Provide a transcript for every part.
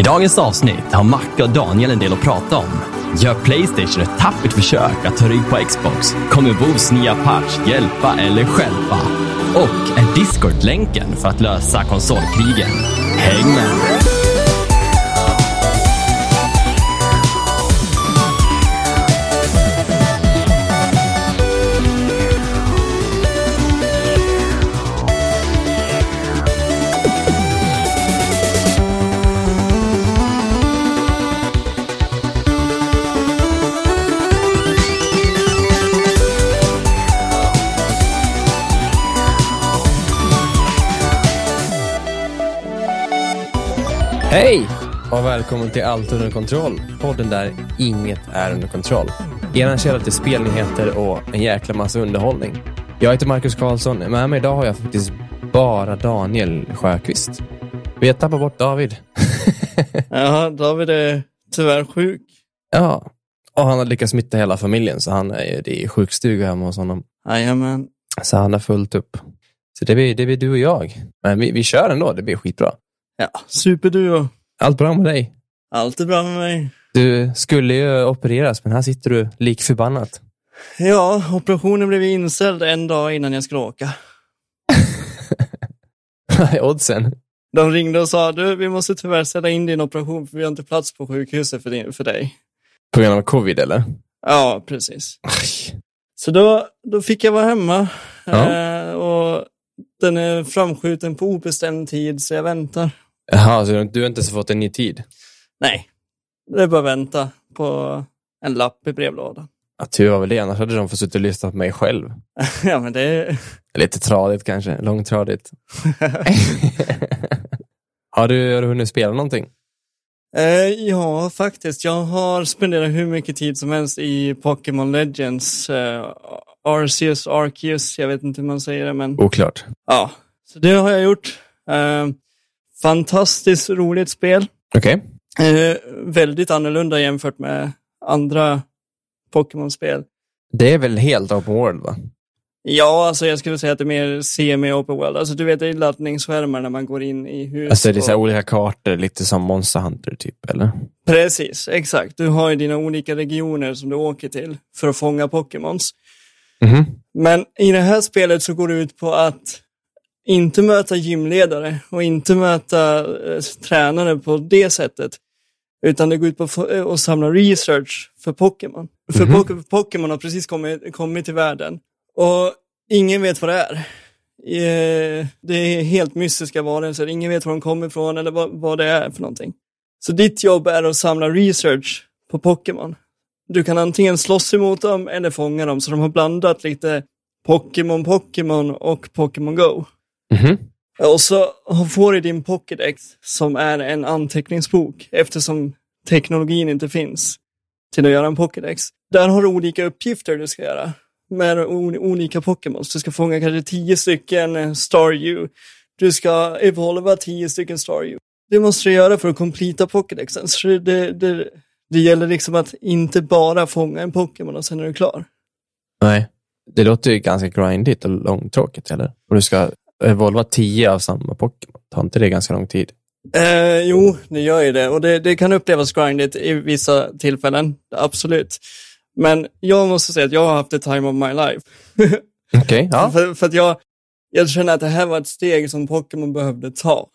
I dagens avsnitt har Macke och Daniel en del att prata om. Gör Playstation ett tappert försök att ta rygg på Xbox? Kommer Bos nya patch hjälpa eller stjälpa? Och är Discord länken för att lösa konsolkrigen? Häng med! Hej och välkommen till Allt under kontroll. Podden där inget är under kontroll. Er källa till spelnyheter och en jäkla massa underhållning. Jag heter Marcus Karlsson. Med mig idag har jag faktiskt bara Daniel Sjöqvist. Vi har tappat bort David. Ja, David är tyvärr sjuk. ja, och han har lyckats smitta hela familjen så han är, är sjukstuga hemma hos honom. Jajamän. Så han har fullt upp. Så det blir, det blir du och jag. Men vi, vi kör ändå, det blir skitbra. Ja, superduo. Allt bra med dig? Allt är bra med mig. Du skulle ju opereras, men här sitter du lik förbannat. Ja, operationen blev inställd en dag innan jag skulle åka. Vad är oddsen? De ringde och sa, du, vi måste tyvärr ställa in din operation för vi har inte plats på sjukhuset för, din, för dig. På grund av covid eller? Ja, precis. Aj. Så då, då fick jag vara hemma. Ja. Eh, och den är framskjuten på obestämd tid, så jag väntar. Jaha, så du har inte ens fått en ny tid? Nej, det är bara att vänta på en lapp i brevlådan. Ja, tur var väl det, annars hade de fått sitta och lyssna på mig själv. ja, men det är... Lite tradigt kanske, långtradigt. har, du, har du hunnit spela någonting? Eh, ja, faktiskt. Jag har spenderat hur mycket tid som helst i Pokémon Legends. Eh, Arceus, Arceus, jag vet inte hur man säger det, men Oklart. ja. Så det har jag gjort. Eh, fantastiskt roligt spel. Okej. Eh, väldigt annorlunda jämfört med andra Pokémon-spel. Det är väl helt open world va? Ja, alltså jag skulle säga att det är mer semi-open world. Alltså du vet, det är laddningsskärmar när man går in i hus. Alltså det är så och- olika kartor, lite som Monster Hunter typ, eller? Precis, exakt. Du har ju dina olika regioner som du åker till för att fånga Pokémons. Mhm. Men i det här spelet så går det ut på att inte möta gymledare och inte möta eh, tränare på det sättet. Utan det går ut på att eh, samla research för Pokémon. För Mhm. Pok- Pokémon har precis kommit, kommit till världen. Och ingen vet vad det är. Eh, Det är helt mystiska varelser. Ingen vet var de kommer ifrån eller vad, vad det är för någonting. Så ditt jobb är att samla research på Pokémon. Du kan antingen slåss emot dem eller fånga dem. Så de har blandat lite Pokémon Pokémon och Pokémon Go. Mhm. Och så får du din Pokédex som är en anteckningsbok eftersom teknologin inte finns till att göra en Pokédex. Där har du olika uppgifter du ska göra med olika Pokémons. Du ska fånga kanske tio stycken eh, Staryu. Du ska evolva tio stycken Staryu. Det måste du göra för att completa Pokédexen. Så det, det, det, det gäller liksom att inte bara fånga en Pokémon och sen är du klar. Nej. Det låter ju ganska grindigt och långtråkigt, eller? Och du ska evolva tio av samma Pokémon. Tar inte det ganska lång tid? Eh, jo, det gör ju det. Och det, det kan upplevas grindigt i vissa tillfällen, absolut. Men jag måste säga att jag har haft the time of my life. Okej, ja. för, för att jag, jag känner att det här var ett steg som Pokémon behövde ta.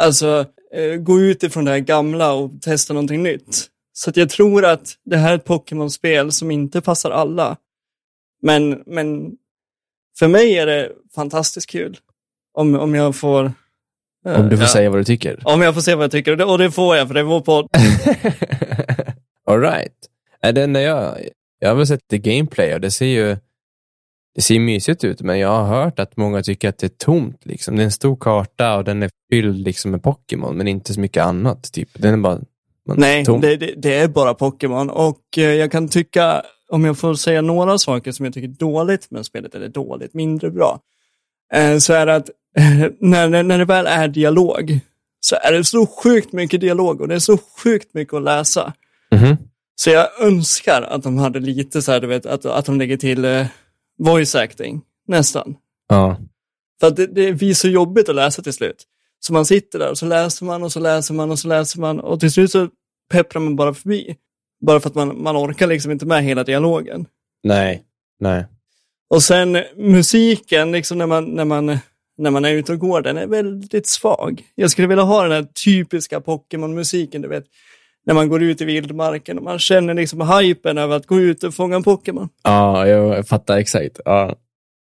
Alltså, eh, gå ut ifrån det här gamla och testa någonting nytt. Så jag tror att det här är ett Pokémon-spel som inte passar alla. Men, men för mig är det fantastiskt kul. Om, om jag får... eh, Om du får ja. säga vad du tycker. Om jag får se vad jag tycker. Och det, och det får jag, för det är vår podd. All right. Är det när jag, jag har väl sett det gameplay och det ser ju det ser mysigt ut, men jag har hört att många tycker att det är tomt. Liksom. Det är en stor karta och den är fylld liksom, med Pokémon, men inte så mycket annat. Typ. Den är bara man, Nej, tom. det, det, det är bara Pokémon. Och eh, jag kan tycka, om jag får säga några saker som jag tycker är dåligt med spelet, eller dåligt, mindre bra, eh, så är det att när, när, när det väl är dialog, så är det så sjukt mycket dialog och det är så sjukt mycket att läsa. Mhm. Så jag önskar att de hade lite så här, du vet, att, att de lägger till eh, voice acting, nästan. Ja. För att det, det blir så jobbigt att läsa till slut. Så man sitter där och så läser man och så läser man och så läser man och till slut så pepprar man bara förbi. Bara för att man, man orkar liksom inte med hela dialogen. Nej, nej. Och sen musiken, liksom när man, när man, när man är ute och går, den är väldigt svag. Jag skulle vilja ha den här typiska Pokémon-musiken, du vet. När man går ut i vildmarken och man känner liksom hypen över att gå ut och fånga en Pokémon. Ja, jag fattar exakt. Ja,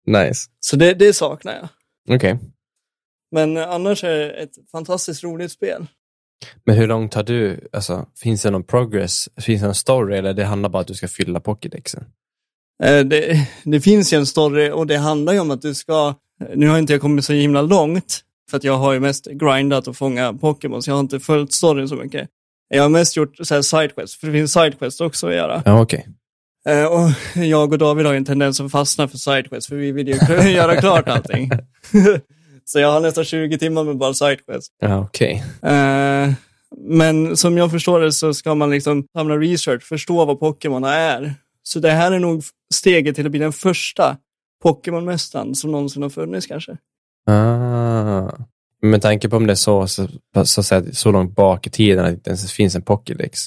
nice. Så det, det saknar jag. Okej. Men annars är det ett fantastiskt roligt spel. Men hur långt har du, alltså, finns det någon progress, finns det någon story eller det handlar bara om att du ska fylla pokédexen? Eh, Det, det finns ju en story och det handlar ju om att du ska, nu har inte jag kommit så himla långt, för att jag har ju mest grindat och fånga Pokémon, så jag har inte följt storyn så mycket. Jag har mest gjort så här sidequests, för det finns sidequests också att göra. Ja, okej. Eh, Och jag och David har en tendens att fastna för sidequests, för vi vill ju göra klart allting. så jag har nästan 20 timmar med bara sidequests. Ja, okej. Eh, men som jag förstår det så ska man liksom samla research, förstå vad Pokémon är. Så det här är nog steget till att bli den första Pokémon-mästaren som någonsin har funnits kanske. Ah. Med tanke på om det är så, så, så, så, så långt bak i tiden att det inte ens finns en Pokédex.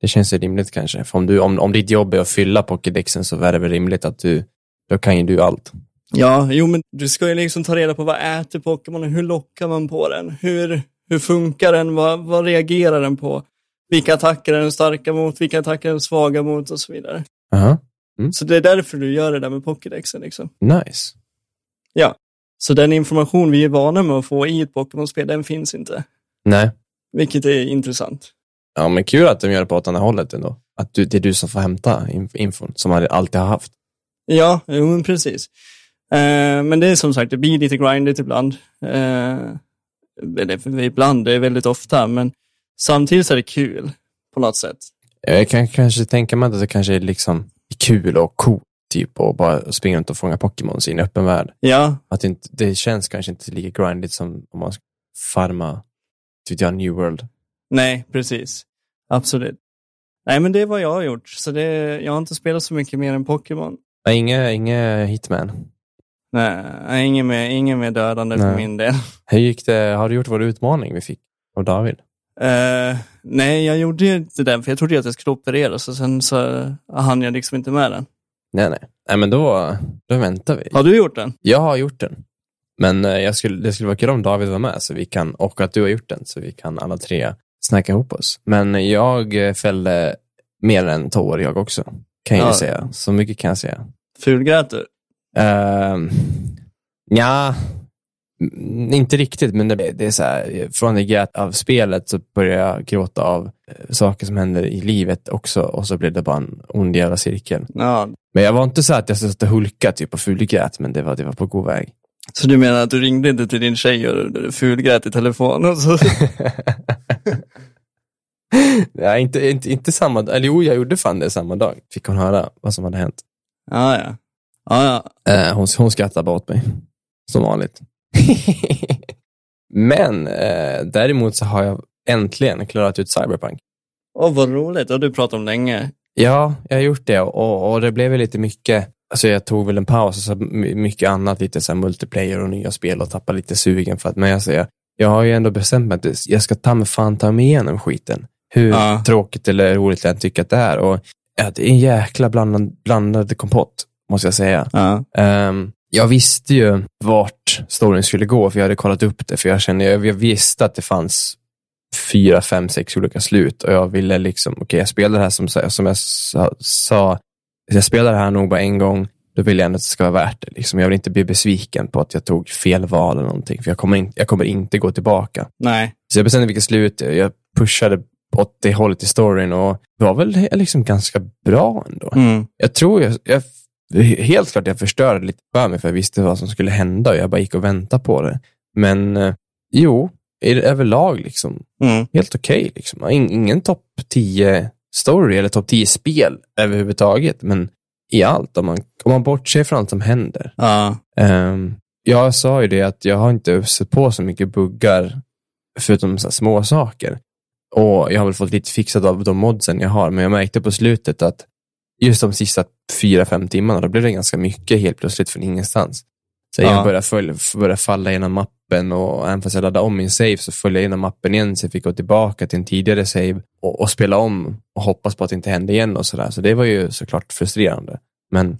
Det känns ju rimligt kanske. För om, du, om, om ditt jobb är att fylla Pokédexen så är det väl rimligt att du, då kan ju du allt. Ja, jo men du ska ju liksom ta reda på vad äter Pokémon, hur lockar man på den, hur, hur funkar den, vad, vad reagerar den på, vilka attacker är den starka mot, vilka attacker är den svaga mot och så vidare. Aha. Så det är därför du gör det där med Pokédexen liksom. Nice. Ja, så den information vi är vana med att få i ett Pokémon-spel, den finns inte. Nej. Vilket är intressant. Ja, men kul att de gör det på åt andra hållet ändå. Att du, det är du som får hämta inf- infon, som man alltid har haft. Ja, jo, men precis. Eh, men det är som sagt, det blir lite grindigt ibland. Eh, eller ibland, det är väldigt ofta, men samtidigt så är det kul på något sätt. Jag kan kanske tänka mig att det kanske är liksom kul och coolt, typ, och bara springa runt och fånga Pokémon i en öppen värld. Ja, Att det, inte, det känns kanske inte lika grindigt som om man ska farma, typ jag, New World. nej, precis. Absolut. Nej, men det är vad jag har gjort. Så det, jag har inte spelat så mycket mer än Pokémon. Inga, inga Hitman. Nej, ingen mer, ingen mer dödande för Nej. min del. Hur gick det? Har du gjort vår utmaning vi fick av David? Eh, nej, jag gjorde ju inte den, för jag trodde att jag skulle opereras och sen så hann jag liksom inte med den. Nej, nej. Nej, men då, då väntar vi. Har du gjort den? Jag har gjort den. Men eh, jag skulle, det skulle vara kul om David var med så vi kan, och att du har gjort den så vi kan alla tre snacka ihop oss. Men jag eh, fällde mer än tår jag också, kan jag Ja. säga. Så mycket kan jag säga. Fulgrät du? Uh, ja, inte riktigt, men det, det är så här, från det grät av spelet så börjar jag gråta av eh, saker som händer i livet också och så blir det bara en ond jävla cirkel. Ja. Men jag var inte så att jag satt och hulka typ och fulgrät, men det var, det var på god väg. Så du menar att du ringde inte till din tjej och fulgrät i telefon? Och så... ja, inte, inte, inte samma eller jo, jag gjorde fan det samma dag. Fick hon höra vad som hade hänt. ja, ja. Ja, ja. Eh, hon, hon skrattade bara åt mig, som vanligt. men eh, däremot så har jag äntligen klarat ut Cyberpunk. Åh, vad roligt. Det har du pratat om länge. Ja, jag har gjort det och, och det blev lite mycket, alltså jag tog väl en paus och så my- mycket annat, lite så multiplayer och nya spel och tappade lite sugen för att, men jag säger, jag har ju ändå bestämt mig att jag ska ta mig fan ta mig igenom skiten. Hur Ja. tråkigt eller roligt jag än tycker att det är och ja, det är en jäkla blandad, blandad kompott, måste jag säga. Ja. Ehm, jag visste ju vart storyn skulle gå, för jag hade kollat upp det, för jag kände, jag, jag visste att det fanns fyra, fem, sex olika slut och jag ville liksom, okej, jag spelar det här som, som jag sa, sa, jag spelar det här nog bara en gång, då vill jag ändå att det ska vara värt det. Liksom. Jag vill inte bli besviken på att jag tog fel val eller någonting, för jag kommer, in, jag kommer inte gå tillbaka. Nej. Så jag bestämde vilket slut, jag pushade åt det hållet i storyn och det var väl liksom ganska bra ändå. Mm. Jag tror jag, jag helt klart jag förstörde lite för mig för jag visste vad som skulle hända och jag bara gick och väntade på det. Men eh, jo, överlag liksom, Mm. helt okej. liksom. In, ingen topp 10 story eller topp 10 spel överhuvudtaget, men i allt, om man, om man bortser från allt som händer. Ja. Ehm, jag sa ju det att jag har inte sett på så mycket buggar, förutom så små saker. Och jag har väl fått lite fixat av de modsen jag har, men jag märkte på slutet att just de sista fyra, fem timmarna, då blev det ganska mycket helt plötsligt från ingenstans. Så Ja. jag började, följa, började falla genom mappen och även fast jag laddade om min save så följde jag igenom mappen igen så jag fick gå tillbaka till en tidigare save och, och spela om och hoppas på att det inte hände igen och sådär. Så det var ju såklart frustrerande. Men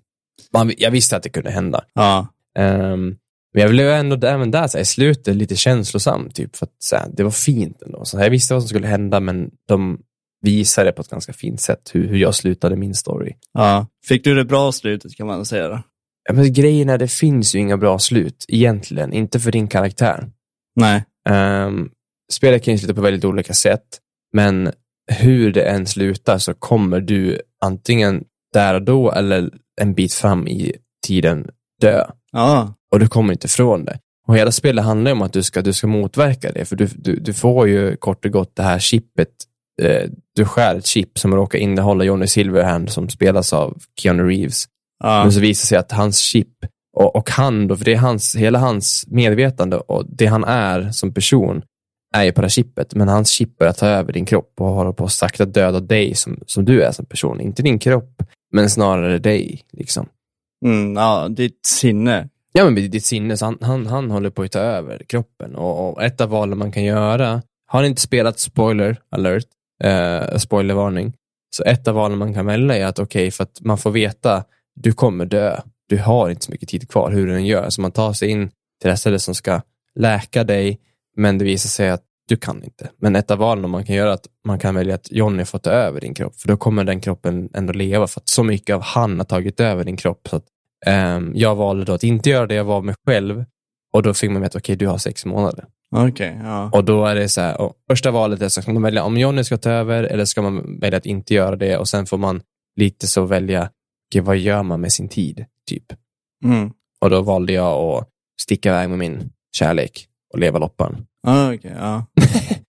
man, jag visste att det kunde hända. Ja. Um, men jag blev ändå även där så här, i slutet lite känslosam, typ, för att så här, det var fint ändå. Så här, jag visste vad som skulle hända, men de visade på ett ganska fint sätt hur, hur jag slutade min story. ja. Fick du det bra slutet kan man säga då? Ja, men grejen är, det finns ju inga bra slut egentligen, inte för din karaktär. Nej. Um, spelet kan ju sluta på väldigt olika sätt, men hur det än slutar så kommer du antingen där och då eller en bit fram i tiden dö. Ja. och du kommer inte ifrån det. Och hela spelet handlar om att du ska, du ska motverka det, för du, du, du får ju kort och gott det här chippet. Eh, du skär ett chip som råkar innehålla Johnny Silverhand som spelas av Keanu Reeves. Ja. Men så visar det sig att hans chip och, och han, då, för det är hans, hela hans medvetande och det han är som person är ju på det här chippet, men hans chip börjar ta över din kropp och håller på att sakta döda dig som, som du är som person. Inte din kropp, men snarare dig. Liksom. Mm, ja, ditt sinne. Ja, men ditt sinne, så han, han, han håller på att ta över kroppen. Och, och ett av valen man kan göra, har ni inte spelat spoiler alert, eh, spoilervarning, så ett av valen man kan välja är att okej, för att man får veta, du kommer dö. Du har inte så mycket tid kvar, hur du än gör. Så man tar sig in till det här stället som ska läka dig, men det visar sig att du kan inte. Men ett av valen man kan göra är att man kan välja att Johnny får ta över din kropp, för då kommer den kroppen ändå leva, för att så mycket av han har tagit över din kropp. Så att, eh, jag valde då att inte göra det, jag var mig själv och då fick man veta, okej, du har sex månader. Okej, ja. Och då är det så här, första valet är så ska man välja om Johnny ska ta över eller ska man välja att inte göra det och sen får man lite så välja, okej, vad gör man med sin tid, typ. Mm. Och då valde jag att sticka iväg med min kärlek och leva loppan. Ja, okej, ja.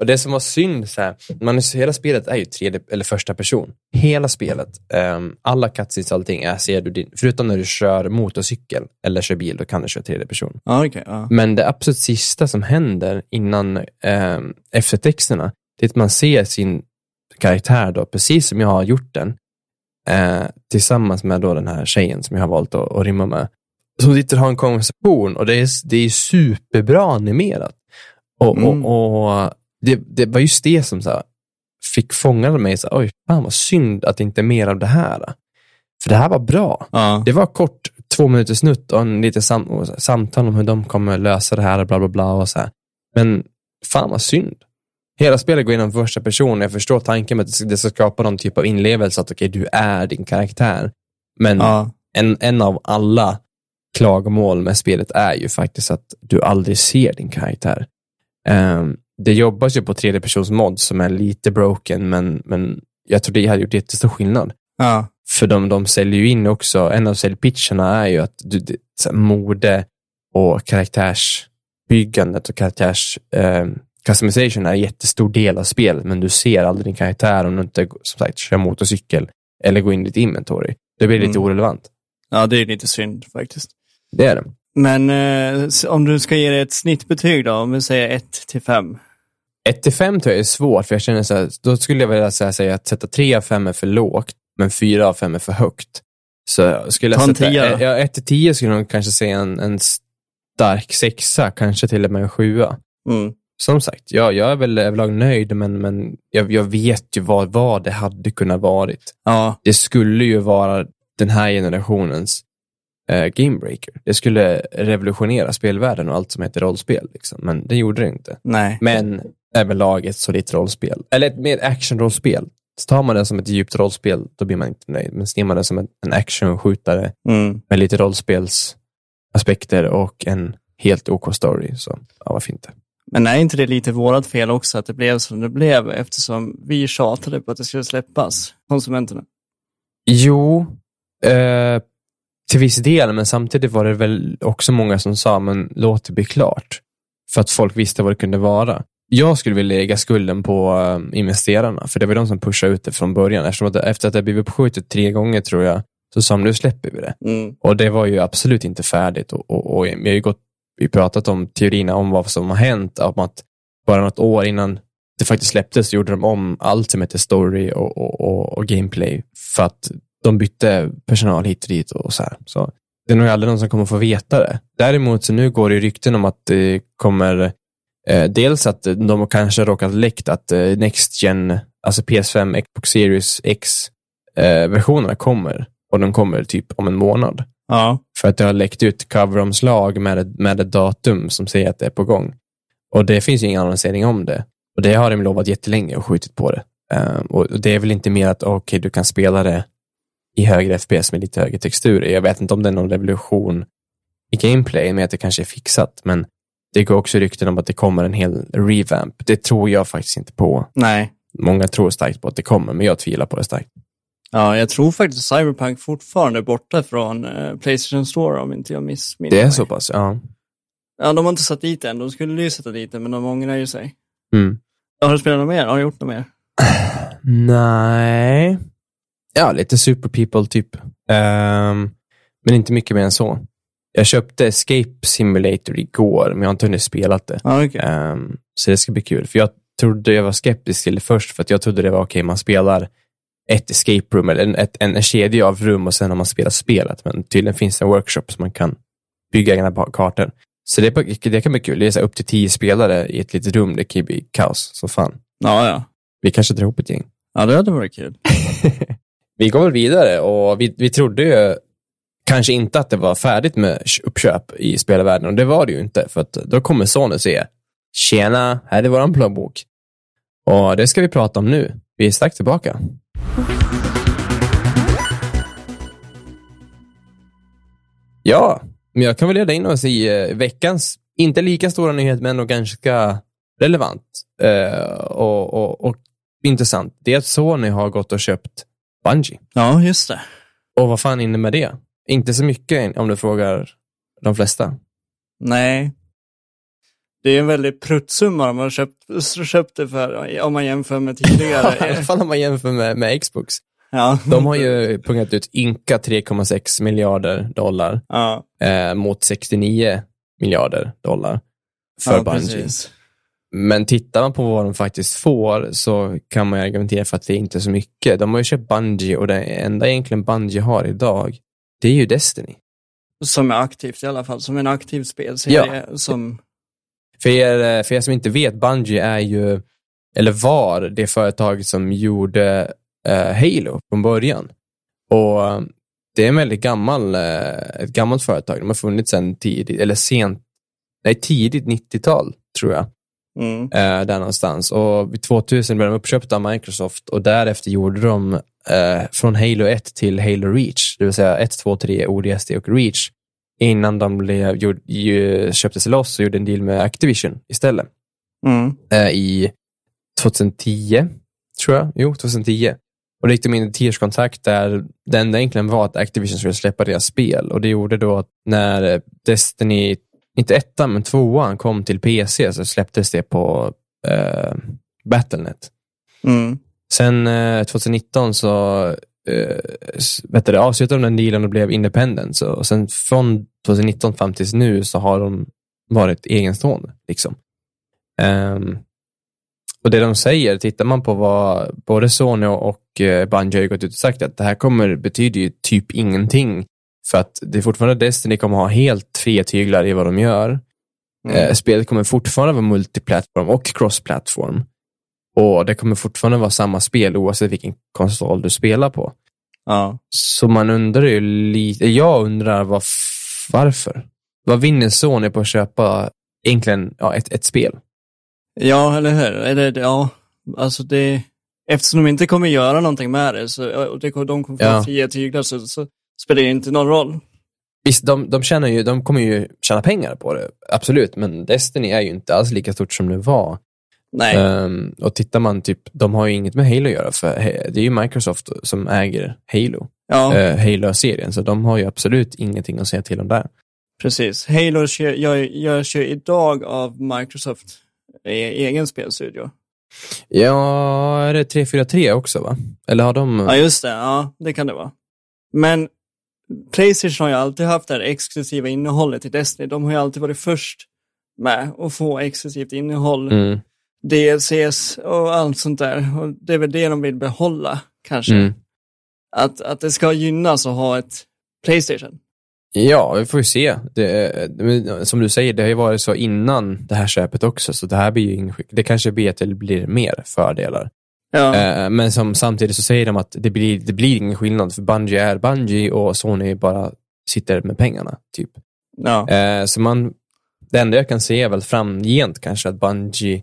Och det som var synd, så här, man, hela spelet är ju tredje, eller första person. Hela spelet, um, alla cutscenes och allting, är, ser du din, förutom när du kör motorcykel eller kör bil, då kan du köra tredje person. Ja, okej, ja. Men det absolut sista som händer innan um, eftertexterna, det är att man ser sin karaktär då, precis som jag har gjort den, eh, tillsammans med då den här tjejen som jag har valt att, att rimma med. Som sitter och har en konversation och det är, det är superbra animerat. Och, Mm. och, och det, det var just det som så här, fick fånga mig, så här, oj, fan vad synd att det inte är mer av det här. För det här var bra. Ja. Det var kort, två minuters snutt och en liten sam och samtal om hur de kommer lösa det här och bla bla bla. Och så här. Men fan vad synd. Hela spelet går inom första person. Jag förstår tanken med att det ska- skapa någon typ av inlevelse, att okej, du är din karaktär. Men Ja. en, en av alla klagomål med spelet är ju faktiskt att du aldrig ser din karaktär. Ehm, det jobbas ju på tredje persons mod som är lite broken, men, men jag tror det hade gjort jättestor skillnad. Ja. För de, de säljer ju in också, en av säljpitcherna är ju att du, det, här, mode och karaktärsbyggandet och karaktärs eh, customization är en jättestor del av spelet, men du ser aldrig din karaktär om du inte som sagt, kör motorcykel eller går in i ditt inventory. Det blir lite Mm. orelevant. ja, det är lite synd faktiskt. Det är det. Men eh, om du ska ge det ett snittbetyg då, om vi säger 1 till 5. 1 till 5 tror jag är svårt, för jag känner så här, då skulle jag vilja säga, säga att sätta 3 av 5 är för lågt, men 4 av 5 är för högt. Så skulle jag sätta, tia ja, 1 till 10 skulle jag kanske säga en, en stark sexa, kanske till och med en sjua. Mm. Som sagt, ja, jag är väl överlag nöjd, men, men jag, jag vet ju vad, vad det hade kunnat varit. Ja, Det skulle ju vara den här generationens eh, gamebreaker. Det skulle revolutionera spelvärlden och allt som heter rollspel. Liksom. Men det gjorde det inte. nej. Men överlag ett solitt rollspel. Eller ett mer actionrollspel. Så tar man det som ett djupt rollspel, då blir man inte nöjd. Men ser man det som en, en actionskjutare Mm. med lite rollspelsaspekter och en helt OK story, så ja, varför inte? Men är inte det lite vårat fel också att det blev som det blev eftersom vi tjatade på att det skulle släppas, konsumenterna? Jo, eh, till viss del, men samtidigt var det väl också många som sa, men låt det bli klart. För att folk visste vad det kunde vara. Jag skulle vilja lägga skulden på eh, investerarna, för det var de som pushade ut det från början. Eftersom att, efter att det blivit uppskjutet tre gånger, tror jag, så sa de, nu släpper vi det. Mm. Och det var ju absolut inte färdigt. Och, och, och vi har ju gått, vi pratat om teorierna om vad som har hänt, om att bara något år innan det faktiskt släpptes så gjorde de om allt som heter story och, och, och, och gameplay för att de bytte personal hit och dit och så här. Så det är nog aldrig någon som kommer få veta det. Däremot så nu går det rykten om att det kommer, eh, dels att de kanske råkat läckt att eh, Next Gen, alltså PS5, Xbox Series X-versionerna eh, kommer. Och de kommer typ om en månad. Ja. För att det har läckt ut coveromslag med, med ett datum som säger att det är på gång. Och det finns ju ingen annonsering om det. Och det har de lovat jättelänge och skjutit på det. Um, och det är väl inte mer att okej, okay, du kan spela det i högre FPS med lite högre texturer. Jag vet inte om det är någon revolution i gameplay med att det kanske är fixat, men det går också rykten om att det kommer en hel revamp. Det tror jag faktiskt inte på. Nej. Många tror starkt på att det kommer, men jag tvivlar på det starkt. Ja, jag tror faktiskt Cyberpunk fortfarande är borta från uh, Playstation Store om inte jag missminner mig. Det är så pass, ja. Ja, de har inte satt dit än. De skulle ju sätta dit den, men de ångrar ju sig. Mm. Har du spelat något mer? Har du gjort något mer? Nej. Ja, lite super people typ. Um, men inte mycket mer än så. Jag köpte Escape Simulator igår, men jag har inte hunnit spela det. Ah, okay. um, ehm, så det ska bli kul. För jag trodde jag var skeptisk till det först, för att jag trodde det var okej, okay, man spelar ett escape room, eller en, ett, en, en kedja av rum och sen har man spelat spelet. Men tydligen finns det en workshop så man kan bygga egna kartor. Så det, det kan bli kul. Det är så upp till tio spelare i ett litet rum. Det kan ju bli kaos som fan. Ja, ja. Vi kanske drar ihop ett gäng. Ja, det hade varit kul. vi går väl vidare och vi, vi trodde ju kanske inte att det var färdigt med uppköp i spelvärlden och det var det ju inte för att då kommer Sony säga Tjena, här är våran plånbok. Och det ska vi prata om nu. Vi är strax tillbaka. Ja, men jag kan väl leda in oss i eh, veckans, inte lika stora nyhet, men ändå ganska relevant eh, och, och, och, intressant. Det är att Sony har gått och köpt Bungie. Ja, just det. Och vad fan innebär det? Inte så mycket om du frågar de flesta. Nej. Det är en väldigt pruttsumma har köpt, köpt det för, om man jämför med tidigare. I alla fall om man jämför med, med Xbox. Ja. De har ju pungat ut ynka 3,6 miljarder dollar ja. eh, mot 69 miljarder dollar för ja, Bungie. Precis. Men tittar man på vad de faktiskt får så kan man argumentera för att det inte är så mycket. De har ju köpt Bungie och det enda egentligen Bungie har idag, det är ju Destiny. Som är aktivt i alla fall, som en aktiv spelserie. Ja. Som... För, er, för er som inte vet, Bungie är ju, eller var det företag som gjorde uh, Halo från början. Och det är en väldigt gammal, uh, ett gammalt företag. De har funnits sedan tidigt, eller sent, nej tidigt 90-tal tror jag. Mm. Uh, där någonstans. Och vid 2000 blev de uppköpta av Microsoft och därefter gjorde de från Halo 1 till Halo Reach, det vill säga 1, 2, 3, ODST och Reach, innan de blev, gjord, ju, köpte sig loss och gjorde en deal med Activision istället. Mm. I 2010, tror jag. Jo, 2010. Och då gick de in i ett tioårskontrakt där det enda egentligen var att Activision skulle släppa deras spel. Och det gjorde då att när Destiny, inte ettan, men tvåan kom till PC så släpptes det på eh, Battlenet. Mm. Sen eh, 2019 så eh, vet du, avslutade de den dealen och blev independent. Så, och sen från 2019 fram tills nu så har de varit egenstående. Liksom. Um, och det de säger, tittar man på vad både Sony och eh, Bungie har gått ut och sagt att det här kommer betyder ju typ ingenting. För att det är fortfarande Destiny kommer ha helt fria tyglar i vad de gör. Mm. Eh, spelet kommer fortfarande vara multiplattform och cross-plattform. Och det kommer fortfarande vara samma spel oavsett vilken konsol du spelar på. Ja. Så man undrar ju lite, jag undrar var, varför? Vad vinner Sony på att köpa egentligen ja, ett, ett spel? Ja, eller hur? Eller, ja, alltså det, eftersom de inte kommer göra någonting med det, så, och de kommer få Ja. fria tyglar, så, så spelar det inte någon roll. Visst, de, de, tjänar ju, de kommer ju tjäna pengar på det, absolut, men Destiny är ju inte alls lika stort som det var. Nej. Ehm, och tittar man, typ, de har ju inget med Halo att göra, för det är ju Microsoft som äger Halo, ja, eh, Halo-serien, så de har ju absolut ingenting att säga till om där. precis. Halo görs ju idag av Microsoft egen spelstudio. Ja, är det 343 också, va? Eller har de... Ja, just det. Ja, det kan det vara. Men Playstation har ju alltid haft det här exklusiva innehållet i Destiny. De har ju alltid varit först med att få exklusivt innehåll. Mm, DLCs och allt sånt där. Och det är väl det de vill behålla, kanske. mm. Att, att det ska gynnas att ha ett Playstation. Ja, vi får ju se. Det, som du säger, det har ju varit så innan det här köpet också, så det här blir ju ingen, det kanske blir att det blir mer fördelar. Ja. Eh, men som, samtidigt så säger de att det blir, det blir ingen skillnad, för Bungie är Bungie och Sony bara sitter med pengarna. typ. ja. Eh, så man, det enda jag kan se är väl framgent kanske att Bungie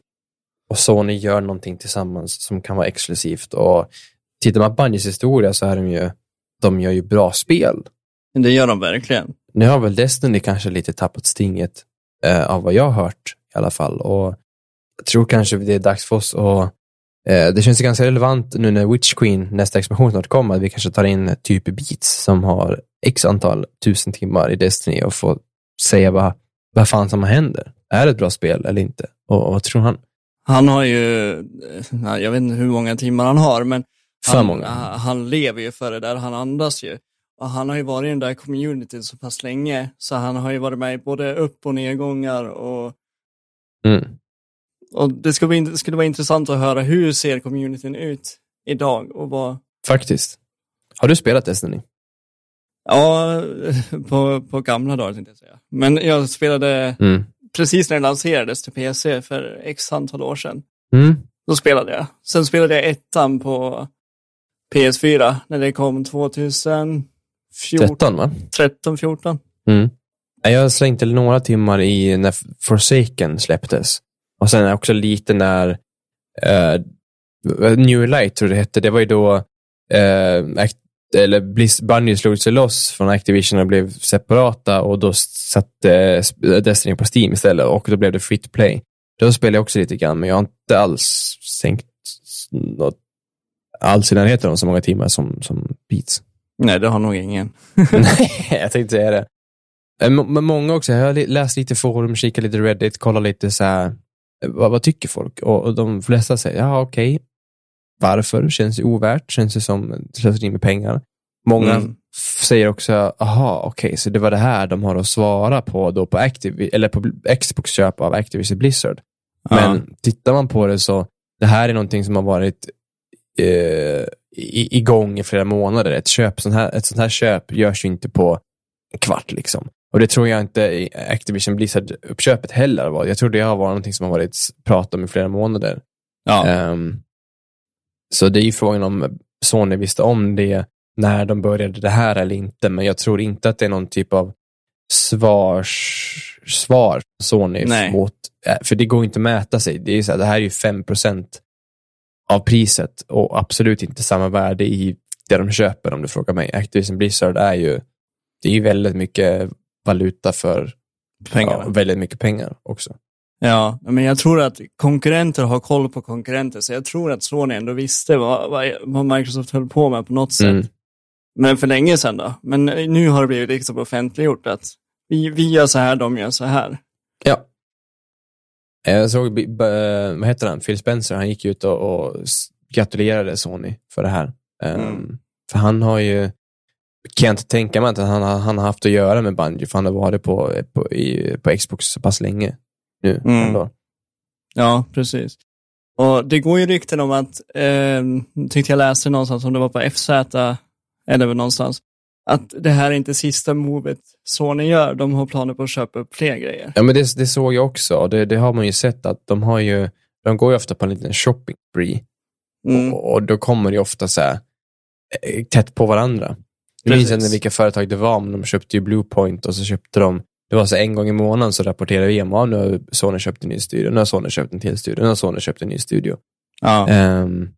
och Sony gör någonting tillsammans som kan vara exklusivt. Och tittar man på Bungies historia så är de ju, de gör ju bra spel. Det gör de verkligen. Nu har väl Destiny kanske lite tappat stinget eh, av vad jag har hört i alla fall. Och jag tror kanske det är dags för oss att det känns ganska relevant nu när Witch Queen, nästa expansion snart kommer, att vi kanske tar in typ Beats som har x antal tusen timmar i Destiny och får säga vad, vad fan som händer. Är det ett bra spel eller inte? Och, och vad tror han? Han har ju, eh, jag vet inte hur många timmar han har, men För han, många. Han lever ju för det där, han andas ju. Och han har ju varit i den där communityn så pass länge, så han har ju varit med i både upp och nedgångar och, Mm. Och det skulle, det skulle vara intressant att höra hur ser communityn ut idag och vad, Faktiskt. Har du spelat Destiny? ja, på, på gamla dagar tänkte jag säga. Men jag spelade Mm. precis när det lanserades till PC för x antal år sedan. Mm. Då spelade jag. Sen spelade jag ettan på PS4 när det kom 2014, 13 va? 13, 14. Mm. Jag till några timmar i när Forsaken släpptes. Och sen också lite när eh, New Light, tror jag det hette. Det var ju då Act- eller Bungie slog sig loss från Activision och blev separata och då satte eh, Destiny på Steam istället och då blev det free to play. Då spelade jag också lite grann, men jag har inte alls sänkt något alls i närheten av så många timmar som, som Beats. Nej, det har nog ingen. Nej, jag tänkte säga det. Men många också, jag har läst lite forum, kikat lite Reddit, kollat lite så här, vad, vad tycker folk? Och, och de flesta säger, ja okej, varför? Känns det ovärt? Känns det som slöseri med pengar? Många Mm. säger också, aha, okej, så det var det här de har att svara på då på, Activ- eller på Xbox köp av Activision Blizzard. Men tittar man på det så, det här är någonting som har varit eh, i, igång i flera månader. Ett, köp, sånt här, ett sånt här köp görs ju inte på en kvart. Liksom. Och det tror jag inte Activision Blizzard-uppköpet heller var. Jag tror det har varit någonting som har varit prat om i flera månader. ja. Ehm, så det är ju frågan om Sony visste om det när de började det här eller inte, men jag tror inte att det är någon typ av svars, svar Sony Nej. mot, eh, för det går inte att mäta sig. Det, är så här, det här är ju 5 av priset och absolut inte samma värde i det de köper om du frågar mig. Activision Blizzard är ju, det är ju väldigt mycket valuta för pengarna. ja, väldigt mycket pengar också. Ja, men jag tror att konkurrenter har koll på konkurrenter, så jag tror att Sony ändå visste vad, vad, vad Microsoft höll på med på något sätt. Mm. Men för länge sedan då. Men nu har det blivit liksom offentliggjort att vi, vi gör så här, de gör så här. Ja. Jag såg, b- vad heter han, Phil Spencer, han gick ut och, och gratulerade Sony för det här. Ehm, Mm. För han har ju, kan jag inte tänka mig att han, han har haft att göra med Bungie, för han har varit på, på, i, på Xbox så pass länge nu. Mm. ändå. Ja, precis. Och det går ju rykten om att, eh, tyckte jag läste någonstans, om det var på FZ, eller någonstans, att det här är inte sista movet Sony gör. De har planer på att köpa upp fler grejer. Ja, men det, det såg jag också. Det, det har man ju sett att de har ju, de går ju ofta på en liten shopping spree. Mm. Och, och då kommer det ju ofta så här, eh, tätt på varandra. Jag minns inte vilka företag det var, men de köpte ju Bluepoint och så köpte de, det var så en gång i månaden så rapporterade vi om, nu har Sony köpt en ny studio, nu har Sony köpt en till studio, nu har Sony köpt en ny studio. Ja. Ehm,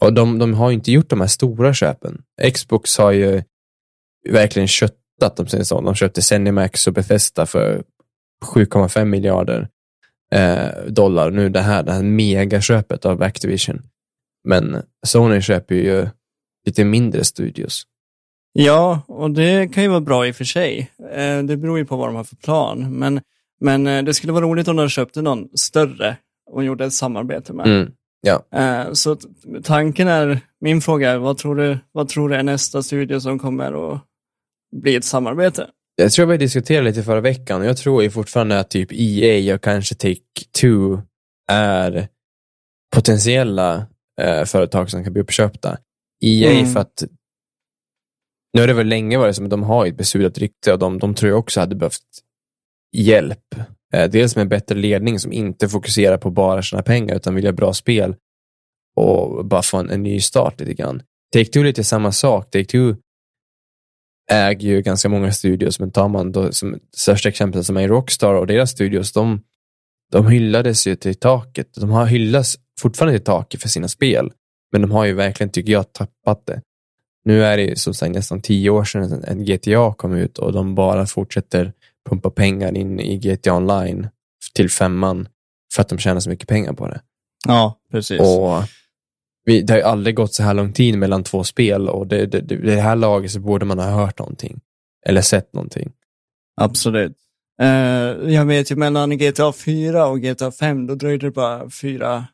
och de, de har ju inte gjort de här stora köpen. Xbox har ju verkligen köttat, de säger så. De köpte Zenimax och Bethesda för 7,5 miljarder eh, dollar. Nu det här, det här megaköpet av Activision. Men Sony köper ju lite mindre studios. Ja, och det kan ju vara bra i och för sig. Eh, det beror ju på vad de har för plan. Men, men eh, det skulle vara roligt om de köpte någon större och gjorde ett samarbete med. Mm. Eh, så tanken är, min fråga är, vad tror, du, vad tror du är nästa studio som kommer att bli ett samarbete? Jag tror vi diskuterade lite förra veckan och jag tror ju fortfarande att typ EA och kanske Take-Two är potentiella eh, företag som kan bli uppköpta. EA Mm. för att nu har det väl länge varit som att de har ett besudlat rykte och de, de tror jag också hade behövt hjälp. Eh, dels med en bättre ledning som inte fokuserar på bara sina pengar utan vill göra bra spel och bara få en, en ny start lite grann. Take-Two är lite samma sak. Take-Two äger ju ganska många studios, men tar man då som största exempel som är Rockstar och deras studios, de, de hyllades ju till taket. De har hyllats fortfarande till taket för sina spel, men de har ju verkligen, tycker jag, tappat det. Nu är det ju som sagt nästan tio år sedan en GTA kom ut och de bara fortsätter pumpa pengar in i GTA Online till femman för att de tjänar så mycket pengar på det. Ja, precis. Och vi, det har ju aldrig gått så här lång tid mellan två spel och det, det, det, här laget så borde man ha hört någonting. Eller sett någonting. Absolut. Uh, jag vet ju mellan GTA 4 och GTA 5, då dröjde det bara 4-5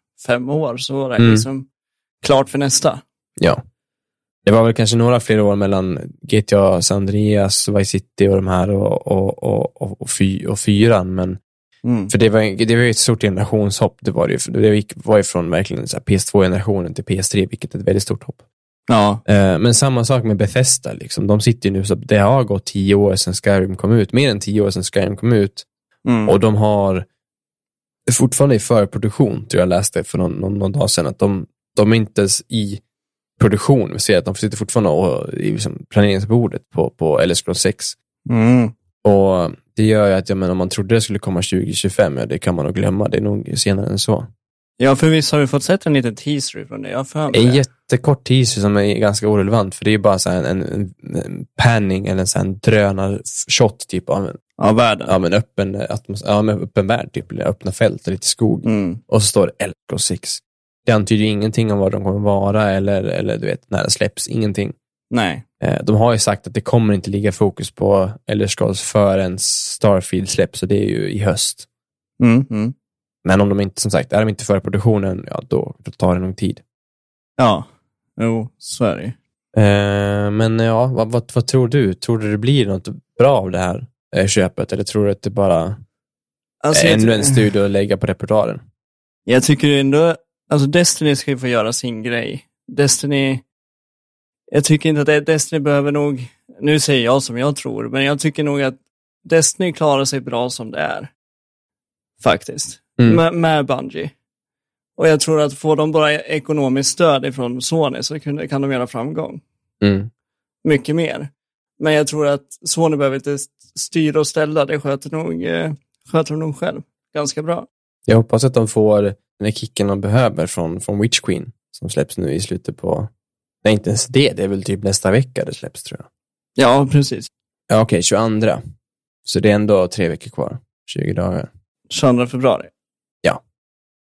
år så var det Mm. liksom klart för nästa. Ja. Det var väl kanske några fler år mellan GTA San Andreas, Vice City och de här och, och, och, och, och, fy, och fyran. Men, Mm. för det var, det var ju ett stort generationshopp. Det var det Det gick, var ju från verkligen så här PS2-generationen till PS3, vilket är ett väldigt stort hopp. Ja, Eh, Men samma sak med Bethesda. Liksom. De sitter ju nu, så det har gått tio år sedan Skyrim kom ut. Mer än tio år sedan Skyrim kom ut. mm. Och de har fortfarande i förproduktion, tror jag läste för någon, någon, någon dag sedan, att de, de är inte ens i produktion. Vi ser att de sitter fortfarande och, i liksom planeringsbordet på, på Scrolls 6. Mm. Och det gör ju att, jag menar, om man trodde det skulle komma 2025, ja, det kan man nog glömma. Det är nog senare än så. ja, för visst har vi fått sett en liten teaser från det? Jag för En jättekort teaser som är ganska orelevant, för det är bara så en, en, en panning eller en här drönar-shot typ av en, Ja, världen. av en öppen, atmos- ja, men öppen värld, typ, öppna fält och lite skog. Mm. Och så står det Elder Scrolls 6. Det antyder ju ingenting om vad de kommer vara eller, eller du vet, när det släpps. Ingenting. Nej. Eh, De har ju sagt att det kommer inte ligga fokus på Elder Scrolls förrän Starfield släpps, och det är ju i höst. Mm. Mm. Men om de inte, som sagt, är de inte före produktionen, ja då, då tar det nog tid. Ja, jo, så är det ju. Eh, Men ja, vad, vad, vad tror du? Tror du det blir något bra av det här eh, köpet, eller tror du att det bara Alltså, är ännu en studio att lägga på repertoaren? jag tycker ändå, alltså Destiny ska ju få göra sin grej. Destiny, jag tycker inte att Destiny behöver nog, nu säger jag som jag tror, men jag tycker nog att Destiny klarar sig bra som det är. Faktiskt. Mm. Med, med Bungie. Och jag tror att får de bara ekonomiskt stöd ifrån Sony så kan, kan de göra framgång. Mm. Mycket mer. Men jag tror att Sony behöver inte styra och ställa, det sköter nog, eh, sköter de nog själv ganska bra. Jag hoppas att de får den här kicken de behöver från, från Witch Queen, som släpps nu i slutet på, nej inte ens det, det är väl typ nästa vecka det släpps tror jag. Ja, precis. Ja, okej, 22. Så det är ändå tre veckor kvar, 20 dagar. 22 februari.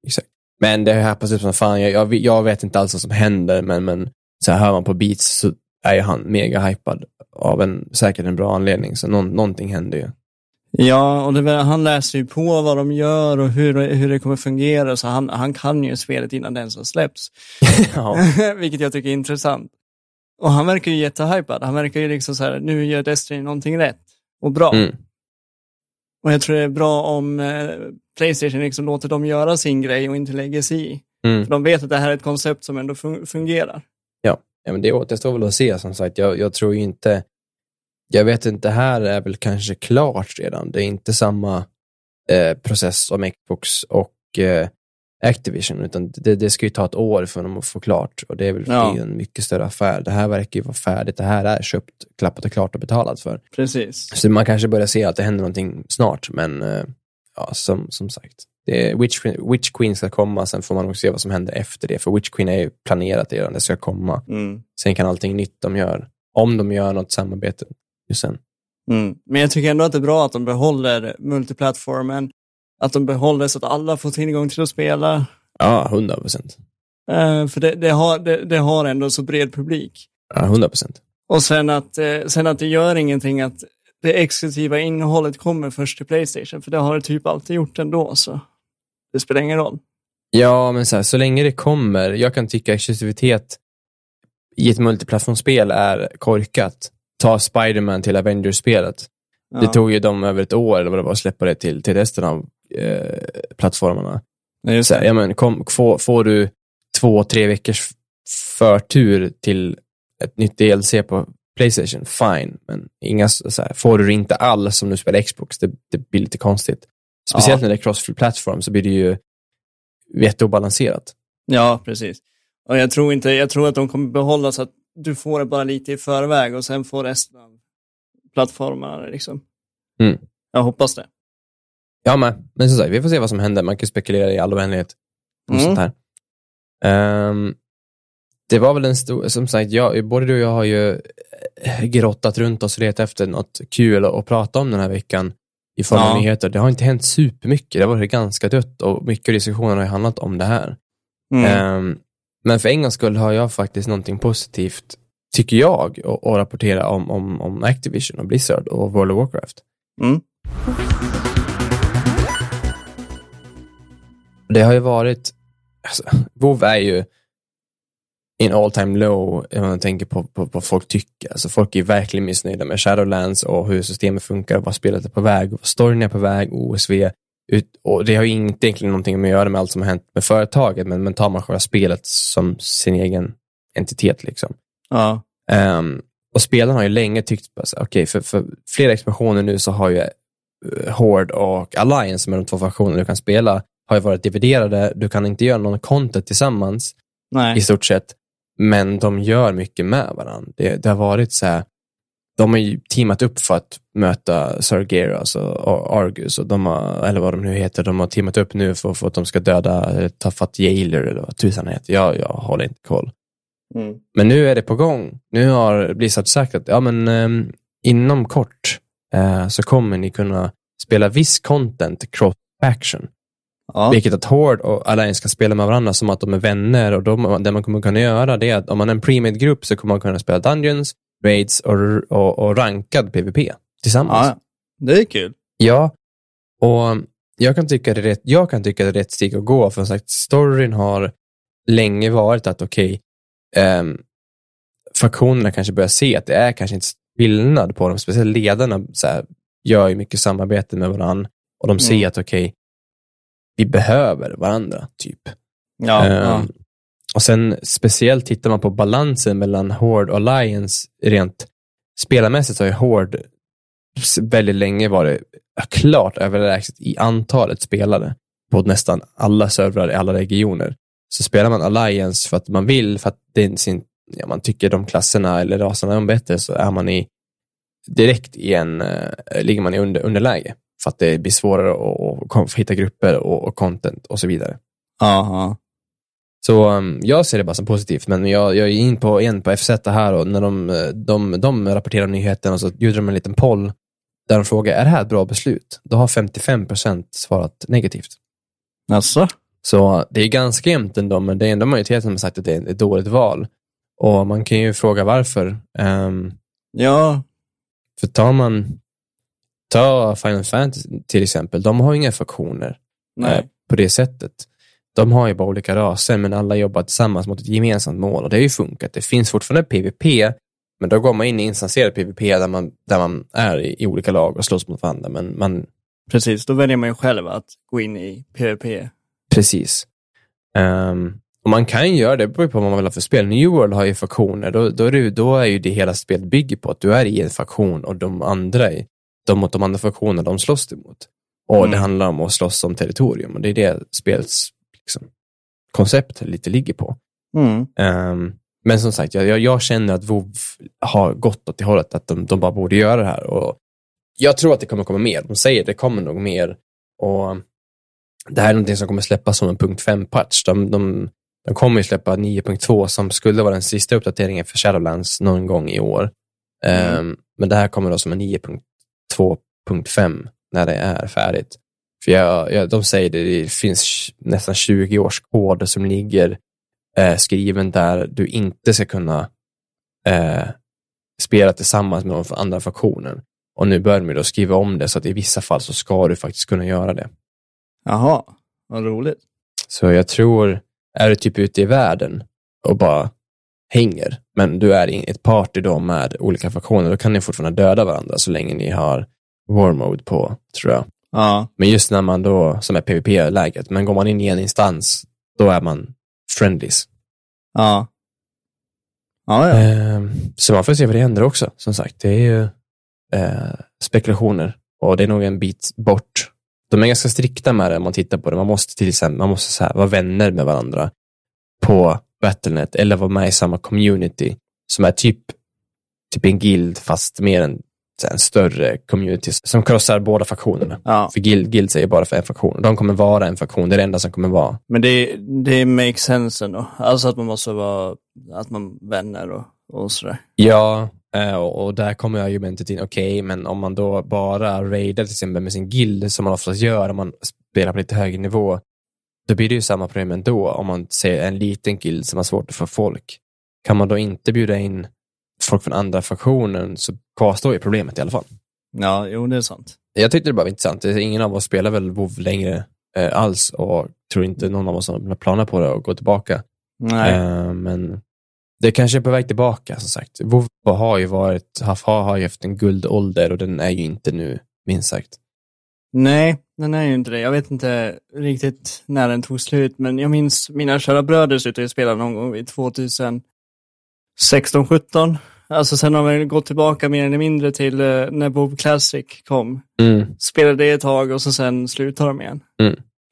Exakt. Men det har happats upp som fan. Jag, jag, jag vet inte alls vad som händer, men, men så här hör man på beats så är ju han mega hypad av en, säkert en bra anledning. Så någon, någonting händer ju. Ja, och det, han läser ju på vad de gör och hur, hur det kommer fungera, så han, han kan ju spelet innan den som släpps. ja. Vilket jag tycker är intressant. Och han verkar ju jättehypad. Han verkar ju liksom så här, nu gör Destiny någonting rätt och bra. Mm. Och jag tror det är bra om eh, Playstation liksom låter dem göra sin grej och inte lägger sig i. Mm. För de vet att det här är ett koncept som ändå fun- fungerar. Ja, men det återstår väl att se som sagt. Jag, jag tror ju inte, jag vet inte, här är väl kanske klart redan. Det är inte samma eh, process som Xbox och eh, Activision, utan det, det ska ju ta ett år för dem att få klart och det är väl Ja. en mycket större affär. Det här verkar ju vara färdigt. Det här är köpt, klappat och klart och betalat för. Precis. Så man kanske börjar se att det händer någonting snart, men eh, ja, som, som sagt. Är Witch, Queen- Witch Queen ska komma, sen får man nog se vad som händer efter det. För Witch Queen är ju planerat redan, det ska komma. Mm. Sen kan allting nytt de gör, om de gör något samarbete sen. Mm. Men jag tycker ändå att det är bra att de behåller multiplattformen. Att de behåller så att alla får tillgång till att spela. Ja, hundra procent. Eh, för det, det, har, det, det har ändå så bred publik. Ja, hundra procent. Och sen att, eh, sen att det gör ingenting att det exklusiva innehållet kommer först till Playstation. För det har det typ alltid gjort ändå. Så det spelar ingen roll. Ja, men så, här, så länge det kommer, jag kan tycka exklusivitet i ett multiplattformsspel är korkat. Ta Spider-Man till Avengers-spelet. Ja. Det tog ju dem över ett år eller vad det var att släppa det till, till resten av eh, plattformarna. Nej, Så här, ja, men, kom, får, får du två, tre veckors förtur till ett nytt DLC på Playstation, fine. Men inga, så här, får du det inte alls som du spelar Xbox, det, det blir lite konstigt. Speciellt Ja. när det är cross-platform så blir det ju jätteobalanserat. Ja, precis. Och jag tror inte, jag tror att de kommer behålla så att du får det bara lite i förväg och sen får resten av plattformarna liksom. Mm. Jag hoppas det. Ja, men, men som sagt, vi får se vad som händer. Man kan spekulera i all oändlighet. Mm. sånt här. Ehm, det var väl en stor, som sagt, jag, både du och jag har ju eh, grottat runt oss och letat efter något kul att, prata om den här veckan i form av Ja. nyheter. Det har inte hänt supermycket. Det har varit ganska dött och mycket av diskussionen har handlat om det här. Mm. Ehm, men för en gångs skull har jag faktiskt någonting positivt, tycker jag, att, rapportera om, om, om Activision och Blizzard och World of Warcraft. Mm. Det har ju varit, alltså, WoW är ju in all time low om man tänker på, på vad folk tycker. Alltså folk är verkligen missnöjda med Shadowlands och hur systemet funkar, vad spelet är på väg, vad storyn är på väg, OSV. Ut, och det har ju inte egentligen någonting med att göra med allt som har hänt med företaget, men, men tar man själva spelet som sin egen entitet. liksom. Ja. Ehm, och spelarna har ju länge tyckt, okej, okay, för, för flera expansioner nu så har ju uh, Horde och Alliance, som är de två faktioner du kan spela, har ju varit dividerade. Du kan inte göra någon content tillsammans Nej. i stort sett, men de gör mycket med varandra. Det, det har varit så här, de har ju teamat upp för att möta Sargeras och Argus, och de har, eller vad de nu heter, de har teamat upp nu för, för att de ska döda, eller ta fatt Jailer eller vad tusan heter. Jag, jag håller inte koll. Mm. Men nu är det på gång. Nu har Blizzard sagt att ja, men, ehm, inom kort eh, så kommer ni kunna spela viss content cross action. Ja. Vilket att Horde och Alliance kan spela med varandra som att de är vänner. Och de, det man kommer kunna göra det är att om man är en pre-made grupp så kommer man kunna spela Dungeons, Raids och, och, och rankad PVP tillsammans. ja. Det är kul. Ja, och jag kan tycka det är rätt, jag kan tycka det är rätt steg att gå, för som sagt, storyn har länge varit att okej, ehm, faktionerna kanske börjar se att det är kanske inte skillnad på dem, speciellt ledarna så här, gör ju mycket samarbete med varandra och de ser Mm. att okej, vi behöver varandra, typ. Ja. ja. Och sen speciellt tittar man på balansen mellan Horde och Alliance rent spelarmässigt så har ju Horde väldigt länge varit klart överlägset i antalet spelare på nästan alla servrar i alla regioner. Så spelar man Alliance för att man vill, för att det är sin, ja, man tycker de klasserna eller raserna är bättre, så är man i direkt i en, eh, ligger man i under, underläge. För att det blir svårare att, att hitta grupper och, och content och så vidare. Aha. Så um, jag ser det bara som positivt, men jag, jag är in på en på FZ här och när de, eh, de, de rapporterar nyheten och så gjorde de en liten poll där de frågar, är det här ett bra beslut? Då har 55% svarat negativt. Alltså? Så det är ganska jämnt ändå, men det är ändå majoriteten som har sagt att det är ett dåligt val. Och man kan ju fråga varför. Um, Ja. för tar man, ta Final Fantasy till exempel, de har inga faktioner eh, på det sättet. De har ju bara olika raser, men alla jobbar tillsammans mot ett gemensamt mål och det har ju funkat. Det finns fortfarande PVP, men då går man in i instanserad PVP där man, där man är i, i olika lag och slåss mot varandra. Men man, Precis, då väljer man ju själv att gå in i PVP. precis. Ehm, och man kan ju göra det, det beror på vad man vill ha för spel. New World har ju faktioner, då, då, är det, då är ju det hela spelet bygger på att du är i en faktion och de andra, de mot de andra faktionerna de slåss emot. Och det Mm. handlar om att slåss om territorium och det är det spelets liksom, koncept lite ligger på. Mm. Ehm, men som sagt, jag, jag, jag känner att WoW har gått åt det hållet att de, de bara borde göra det här. Och jag tror att det kommer komma mer. De säger att det kommer nog mer. Och det här är någonting som kommer släppas som en punkt 5-patch. De, de, de kommer ju släppa 9.2 som skulle vara den sista uppdateringen för Shadowlands någon gång i år. Mm. Ehm, men det här kommer då som en 9.2.5 när det är färdigt. För jag, jag, de säger det, det finns nästan 20 års kod som ligger eh, skriven där du inte ska kunna eh, spela tillsammans med de andra faktionen. Och nu börjar de då skriva om det så att i vissa fall så ska du faktiskt kunna göra det. Jaha, vad roligt. Så jag tror, är du typ ute i världen och bara hänger, men du är i ett party då med olika faktioner, då kan ni fortfarande döda varandra så länge ni har war mode på, tror jag. Ja, Men just när man då, som är PVP-läget, men går man in i en instans, då är man friendlies. ja. Ja, ja. Eh, så man får se vad det händer också. Som sagt, det är ju eh, spekulationer och det är nog en bit bort. De är ganska strikta med det om man tittar på det. Man måste till exempel man måste så här, vara vänner med varandra på Battlenet eller vara med i samma community som är typ, typ en guild fast mer här, en större community som krossar båda faktionerna. ja. För guild, guilds är ju bara för en faktion. De kommer vara en faktion, det är det enda som kommer vara. Men det, det makes sense ändå. Alltså att man måste vara, att man vänner och, och sådär. Ja, eh, och där kommer argumentet in, okej, men om man då bara raidar till exempel med sin guild, som man oftast gör om man spelar på lite högre nivå, då blir det ju samma problem ändå om man ser en liten guild som har svårt att få folk. Kan man då inte bjuda in folk från andra faktionen så kvarstår ju problemet i alla fall. Ja, jo det är sant. Jag tyckte det bara var intressant. Ingen av oss spelar väl WoW längre eh, alls och tror inte någon av oss har några planer på det och gå tillbaka. Nej. Eh, men det kanske är på väg tillbaka som sagt. WoW har ju varit, har, har ju haft en guldålder och den är ju inte nu, minst sagt. Nej, den är ju inte det. Jag vet inte riktigt när den tog slut, men jag minns mina kära bröder slutade spela någon gång vid 2016, 17. Alltså sen har vi gått tillbaka mer eller mindre till eh, när WoW Classic kom. Mm. Spelade det ett tag och så sen slutade de igen.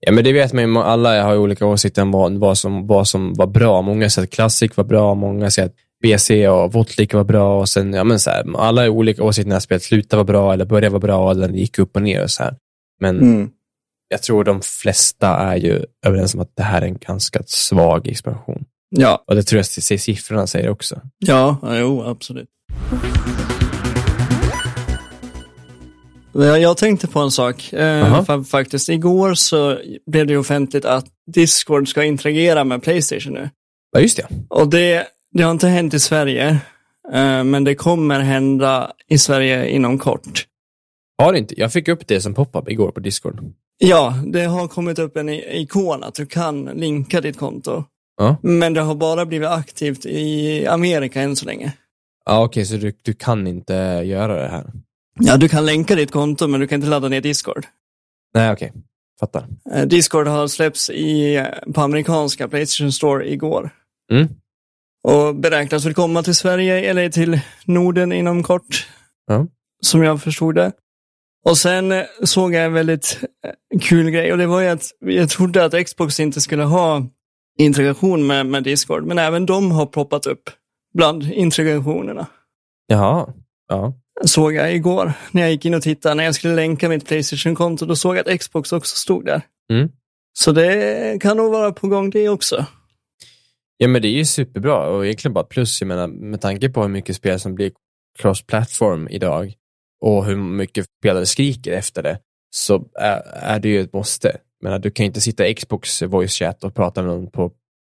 Ja, men det vet man ju, alla har ju olika åsikter om vad, vad, som, vad som var bra. Många säger att Classic var bra, många säger att BC och Votlik var bra och sen, ja men så här, alla olika åsikter när spelet slutade vara bra eller började vara bra eller gick upp och ner och så här. Men Mm. jag tror de flesta är ju överens om att det här är en ganska svag expansion. Ja, Och det tror jag säger siffrorna säger också. ja, jo, absolut. Jag tänkte på en sak. Eh, faktiskt, igår så blev det offentligt att Discord ska interagera med Playstation nu. Ja, just det. Och det, det har inte hänt i Sverige, eh, men det kommer hända i Sverige inom kort. Har det inte? Jag fick upp det som pop-up igår på Discord. Ja, det har kommit upp en ikon att du kan linka ditt konto. Ja, Men det har bara blivit aktivt i Amerika än så länge. ja okej, så du, du kan inte göra det här? Ja, du kan länka ditt konto, men du kan inte ladda ner Discord. Nej, okej. Fattar. Eh, Discord har släppts i, eh, på amerikanska Playstation Store igår. Mm. Och beräknas väl komma till Sverige eller till Norden inom kort. Ja. Som jag förstod det. Och sen eh, såg jag en väldigt kul grej och det var ju att jag trodde att Xbox inte skulle ha integration med, med Discord, men även de har poppat upp bland integrationerna. Jaha. Ja. Såg jag igår när jag gick in och tittade, när jag skulle länka mitt Playstation-konto, då såg jag att Xbox också stod där. Mm. Så det kan nog vara på gång det också. Ja, men det är ju superbra och egentligen bara plus, jag menar, med tanke på hur mycket spel som blir cross-platform idag och hur mycket spelare skriker efter det, så är, är det ju ett måste. Menar, du kan ju inte sitta i Xbox voice chat och prata med någon på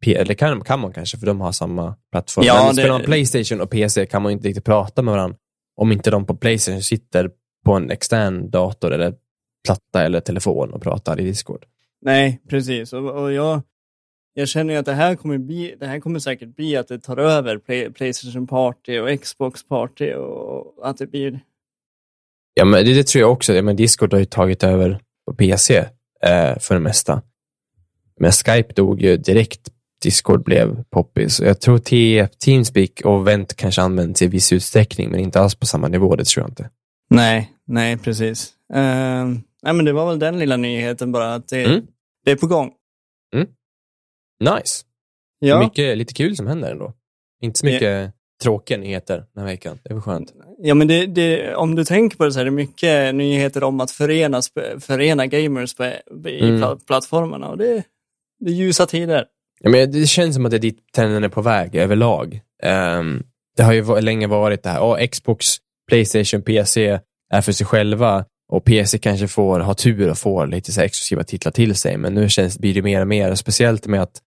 P eller kan, kan man kanske, för de har samma plattform. Ja, men det- spelar man Playstation och PC kan man inte riktigt prata med varandra om inte de på Playstation sitter på en extern dator eller platta eller telefon och pratar i Discord. Nej, precis. Och, och jag, jag känner ju att det här kommer bli, det här kommer säkert bli att det tar över Play, Playstation Party och Xbox Party och att det blir Ja, men det, det tror jag också. Ja, men Discord har ju tagit över på PC eh, för det mesta. Men Skype dog ju direkt Discord blev poppis. Jag tror T- Teamspeak och Vent kanske används i viss utsträckning, men inte alls på samma nivå. Det tror jag inte. Nej, nej precis. Uh, nej men det var väl den lilla nyheten bara att det, Mm. det är på gång. Nice. Ja, Mycket, lite kul som händer ändå. Inte så mycket tråkiga nyheter den här veckan. Det var skönt. ja men det, det, om du tänker på det så är det mycket nyheter om att förena, förena gamers på, i Mm. pla- plattformarna och det, det är ljusa tider. Ja, men det känns som att det är dit trenden är på väg överlag. Ehm, det har ju länge varit det här. Oh, Xbox, Playstation, PC är för sig själva och PC kanske får ha tur och får lite så här exklusiva titlar till sig. Men nu känns, blir det mer och mer, speciellt med att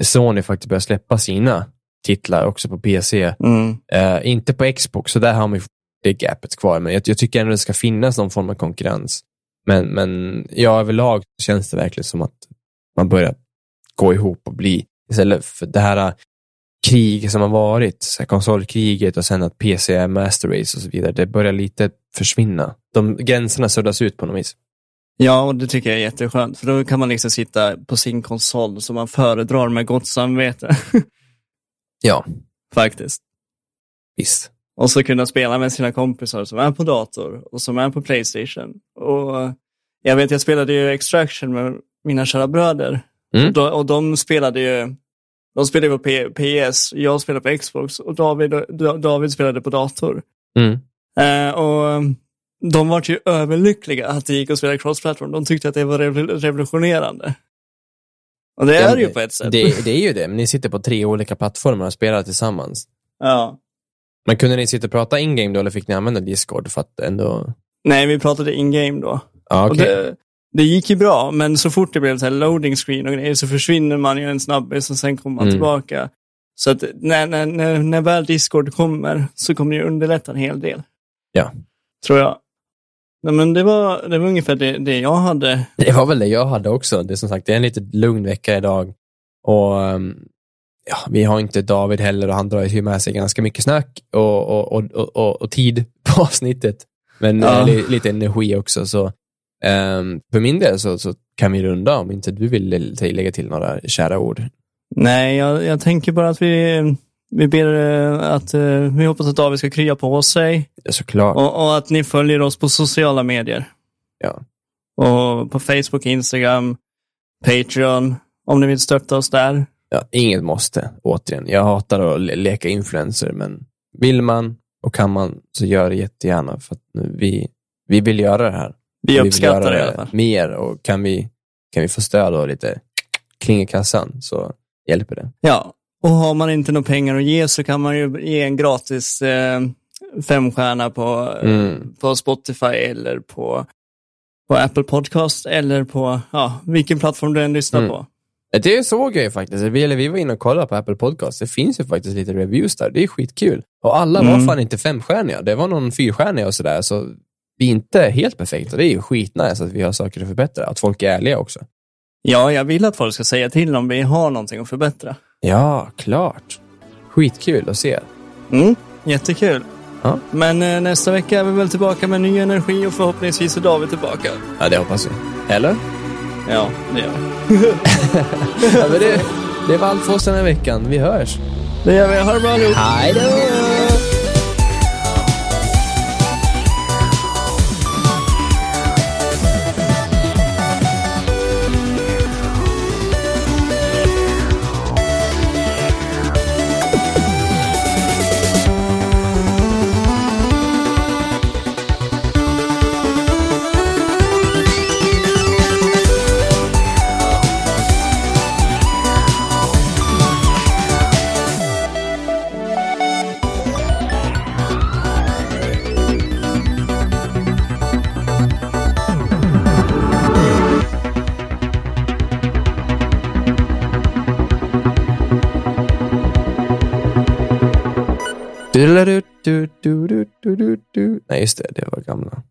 Sony faktiskt börjar släppa sina titlar också på PC. Mm. Eh, inte på Xbox, så där har man ju det gapet kvar. Men jag, jag tycker ändå det ska finnas någon form av konkurrens. Men, men ja, överlag känns det verkligen som att man börjar gå ihop och bli, istället för det här äh, kriget som har varit, så konsolkriget och sen att PC är master race och så vidare, det börjar lite försvinna. De gränserna suddas ut på något vis. Ja, och det tycker jag är jätteskönt, för då kan man liksom sitta på sin konsol som man föredrar med gott samvete. Ja, Faktiskt. Visst. Och så kunna spela med sina kompisar som är på dator och som är på Playstation. Och jag vet, jag spelade ju Extraction med mina kära bröder. Mm. Och, de, och de spelade ju de spelade på P- PS, jag spelade på Xbox och David, Da- David spelade på dator. Mm. Eh, och de var ju överlyckliga att det gick att spela cross-platform. De tyckte att det var rev- revolutionerande. Och det är det ju på ett sätt. Det, det är ju det, men ni sitter på tre olika plattformar och spelar tillsammans. Ja. Men kunde ni sitta och prata in-game då, eller fick ni använda Discord för att ändå... Nej, vi pratade in-game då. Ja, Och okej. det, det gick ju bra, men så fort det blev så här loading screen och grejer så försvinner man ju en snabbis och sen kommer man Mm. tillbaka. Så att när, när, när, när väl Discord kommer så kommer det underlätta en hel del. Ja. Tror jag. Nej, men det var, det var ungefär det, det jag hade. Det var väl det jag hade också. Det är som sagt, det är en lite lugn vecka idag. Och ehm, ja, vi har inte David heller och han drar ju med sig ganska mycket snack och, och, och, och, och, tid på avsnittet. Men Ja. li, lite energi också. Så ehm, för min del så, så kan vi runda om inte du vill lä- lägga till några kära ord. Nej, jag, jag tänker bara att vi, vi ber eh, att eh, vi hoppas att David ska krya på sig Ja, Såklart. och, och att ni följer oss på sociala medier. Ja. Och på Facebook, Instagram, Patreon, om ni vill stötta oss där. Ja, inget måste, återigen. Jag hatar att le- leka influencer, men vill man och kan man så gör det jättegärna. För vi, vi vill göra det här. Vi uppskattar göra det i alla fall. Mer och kan vi, kan vi få stöd och lite kling i kassan så hjälper det. Ja, och har man inte några pengar att ge så kan man ju ge en gratis eh, femstjärna på, Mm. på Spotify eller på, på Apple Podcast eller på ja, vilken plattform du än lyssnar Mm. på. Det såg jag ju faktiskt. Vi, eller vi var inne och kollade på Apple Podcast. Det finns ju faktiskt lite reviews där. Det är skitkul. Och alla var Mm. fan inte femstjärniga. Det var någon fyrstjärniga och sådär. Så vi är inte helt perfekta. Det är ju skitnice att vi har saker att förbättra. Att folk är ärliga också. Ja, jag vill att folk ska säga till om vi har någonting att förbättra. Ja, klart. Skitkul att se. Mm, jättekul. Ja. Men eh, nästa vecka är vi väl tillbaka med ny energi och förhoppningsvis är David tillbaka. Ja, det hoppas vi. Eller? Ja, det gör vi. Ja, men det, det var allt för oss den här veckan. Vi hörs. Det gör vi. Ha det bra allihop. Hej då! Nej, just det. Det var gamla.